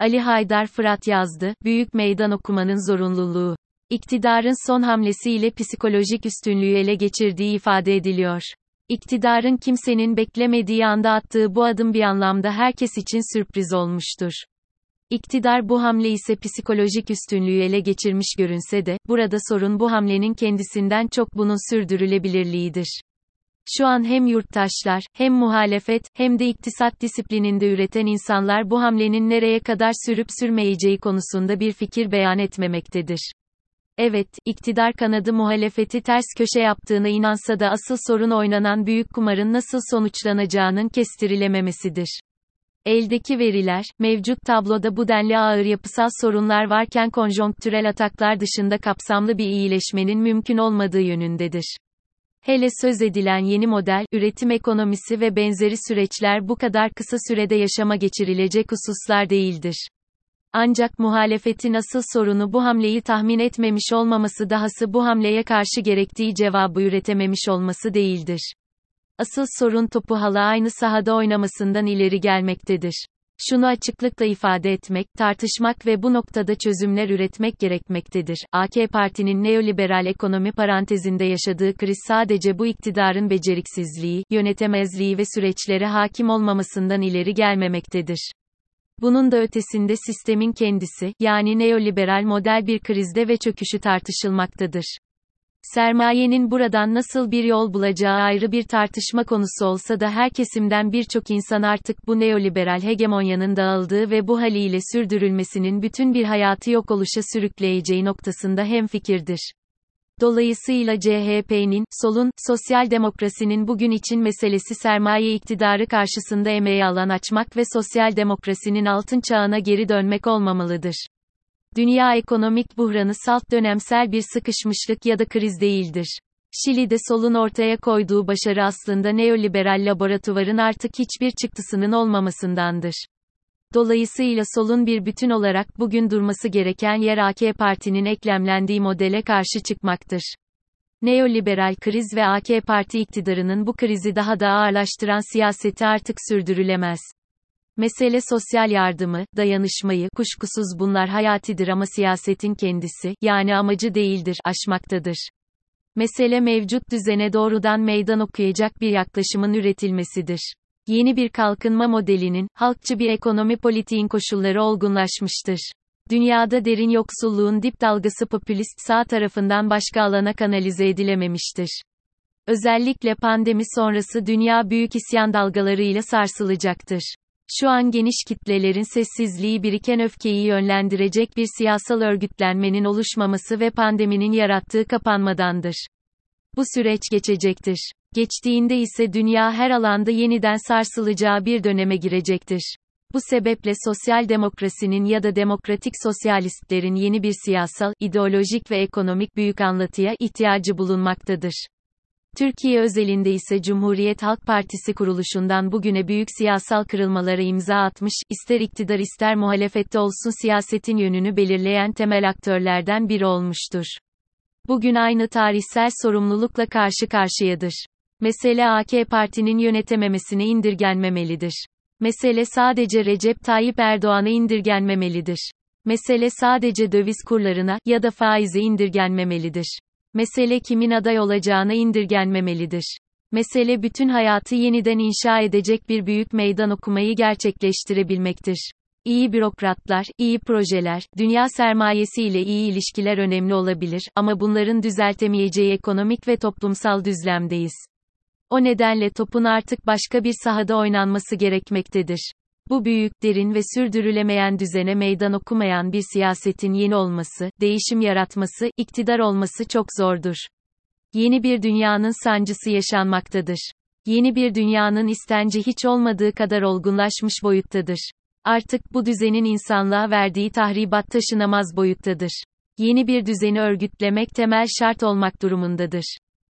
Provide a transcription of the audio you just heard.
Ali Haydar Fırat yazdı, Büyük Meydan okumanın zorunluluğu. İktidarın son hamlesiyle psikolojik üstünlüğü ele geçirdiği ifade ediliyor. İktidarın kimsenin beklemediği anda attığı bu adım bir anlamda herkes için sürpriz olmuştur. İktidar bu hamle ise psikolojik üstünlüğü ele geçirmiş görünse de, burada sorun bu hamlenin kendisinden çok bunun sürdürülebilirliğidir. Şu an hem yurttaşlar, hem muhalefet, hem de iktisat disiplininde üreten insanlar bu hamlenin nereye kadar sürüp sürmeyeceği konusunda bir fikir beyan etmemektedir. Evet, iktidar kanadı muhalefeti ters köşe yaptığına inansa da asıl sorun oynanan büyük kumarın nasıl sonuçlanacağının kestirilememesidir. Eldeki veriler, mevcut tabloda bu denli ağır yapısal sorunlar varken konjonktürel ataklar dışında kapsamlı bir iyileşmenin mümkün olmadığı yönündedir. Hele söz edilen yeni model, üretim ekonomisi ve benzeri süreçler bu kadar kısa sürede yaşama geçirilecek hususlar değildir. Ancak muhalefetin asıl sorunu bu hamleyi tahmin etmemiş olmaması dahası bu hamleye karşı gerektiği cevabı üretememiş olması değildir. Asıl sorun topu hala aynı sahada oynamasından ileri gelmektedir. Şunu açıklıkla ifade etmek, tartışmak ve bu noktada çözümler üretmek gerekmektedir. AK Parti'nin neoliberal ekonomi parantezinde yaşadığı kriz sadece bu iktidarın beceriksizliği, yönetemezliği ve süreçlere hakim olmamasından ileri gelmemektedir. Bunun da ötesinde sistemin kendisi, yani neoliberal model bir krizde ve çöküşü tartışılmaktadır. Sermayenin buradan nasıl bir yol bulacağı ayrı bir tartışma konusu olsa da her kesimden birçok insan artık bu neoliberal hegemonyanın dağıldığı ve bu haliyle sürdürülmesinin bütün bir hayatı yok oluşa sürükleyeceği noktasında hemfikirdir. Dolayısıyla CHP'nin, solun, sosyal demokrasinin bugün için meselesi sermaye iktidarı karşısında emeğe alan açmak ve sosyal demokrasinin altın çağına geri dönmek olmamalıdır. Dünya ekonomik buhranı salt dönemsel bir sıkışmışlık ya da kriz değildir. Şili'de solun ortaya koyduğu başarı aslında neoliberal laboratuvarın artık hiçbir çıktısının olmamasındandır. Dolayısıyla solun bir bütün olarak bugün durması gereken yer AK Parti'nin eklemlendiği modele karşı çıkmaktır. Neoliberal kriz ve AK Parti iktidarının bu krizi daha da ağırlaştıran siyaseti artık sürdürülemez. Mesele sosyal yardımı, dayanışmayı, kuşkusuz bunlar hayatidir ama siyasetin kendisi, yani amacı değildir, aşmaktadır. Mesele mevcut düzene doğrudan meydan okuyacak bir yaklaşımın üretilmesidir. Yeni bir kalkınma modelinin, halkçı bir ekonomi politiğin koşulları olgunlaşmıştır. Dünyada derin yoksulluğun dip dalgası popülist sağ tarafından başka alana kanalize edilememiştir. Özellikle pandemi sonrası dünya büyük isyan dalgalarıyla sarsılacaktır. Şu an geniş kitlelerin sessizliği biriken öfkeyi yönlendirecek bir siyasal örgütlenmenin oluşmaması ve pandeminin yarattığı kapanmadandır. Bu süreç geçecektir. Geçtiğinde ise dünya her alanda yeniden sarsılacağı bir döneme girecektir. Bu sebeple sosyal demokrasinin ya da demokratik sosyalistlerin yeni bir siyasal, ideolojik ve ekonomik büyük anlatıya ihtiyacı bulunmaktadır. Türkiye özelinde ise Cumhuriyet Halk Partisi kuruluşundan bugüne büyük siyasal kırılmalara imza atmış, ister iktidar ister muhalefette olsun siyasetin yönünü belirleyen temel aktörlerden biri olmuştur. Bugün aynı tarihsel sorumlulukla karşı karşıyadır. Mesele AK Parti'nin yönetememesine indirgenmemelidir. Mesele sadece Recep Tayyip Erdoğan'a indirgenmemelidir. Mesele sadece döviz kurlarına ya da faize indirgenmemelidir. Mesele kimin aday olacağına indirgenmemelidir. Mesele bütün hayatı yeniden inşa edecek bir büyük meydan okumayı gerçekleştirebilmektir. İyi bürokratlar, iyi projeler, dünya sermayesi ile iyi ilişkiler önemli olabilir ama bunların düzeltemeyeceği ekonomik ve toplumsal düzlemdeyiz. O nedenle topun artık başka bir sahada oynanması gerekmektedir. Bu büyük, derin ve sürdürülemeyen düzene meydan okumayan bir siyasetin yeni olması, değişim yaratması, iktidar olması çok zordur. Yeni bir dünyanın sancısı yaşanmaktadır. Yeni bir dünyanın istenci hiç olmadığı kadar olgunlaşmış boyuttadır. Artık bu düzenin insanlığa verdiği tahribat taşınamaz boyuttadır. Yeni bir düzeni örgütlemek temel şart olmak durumundadır.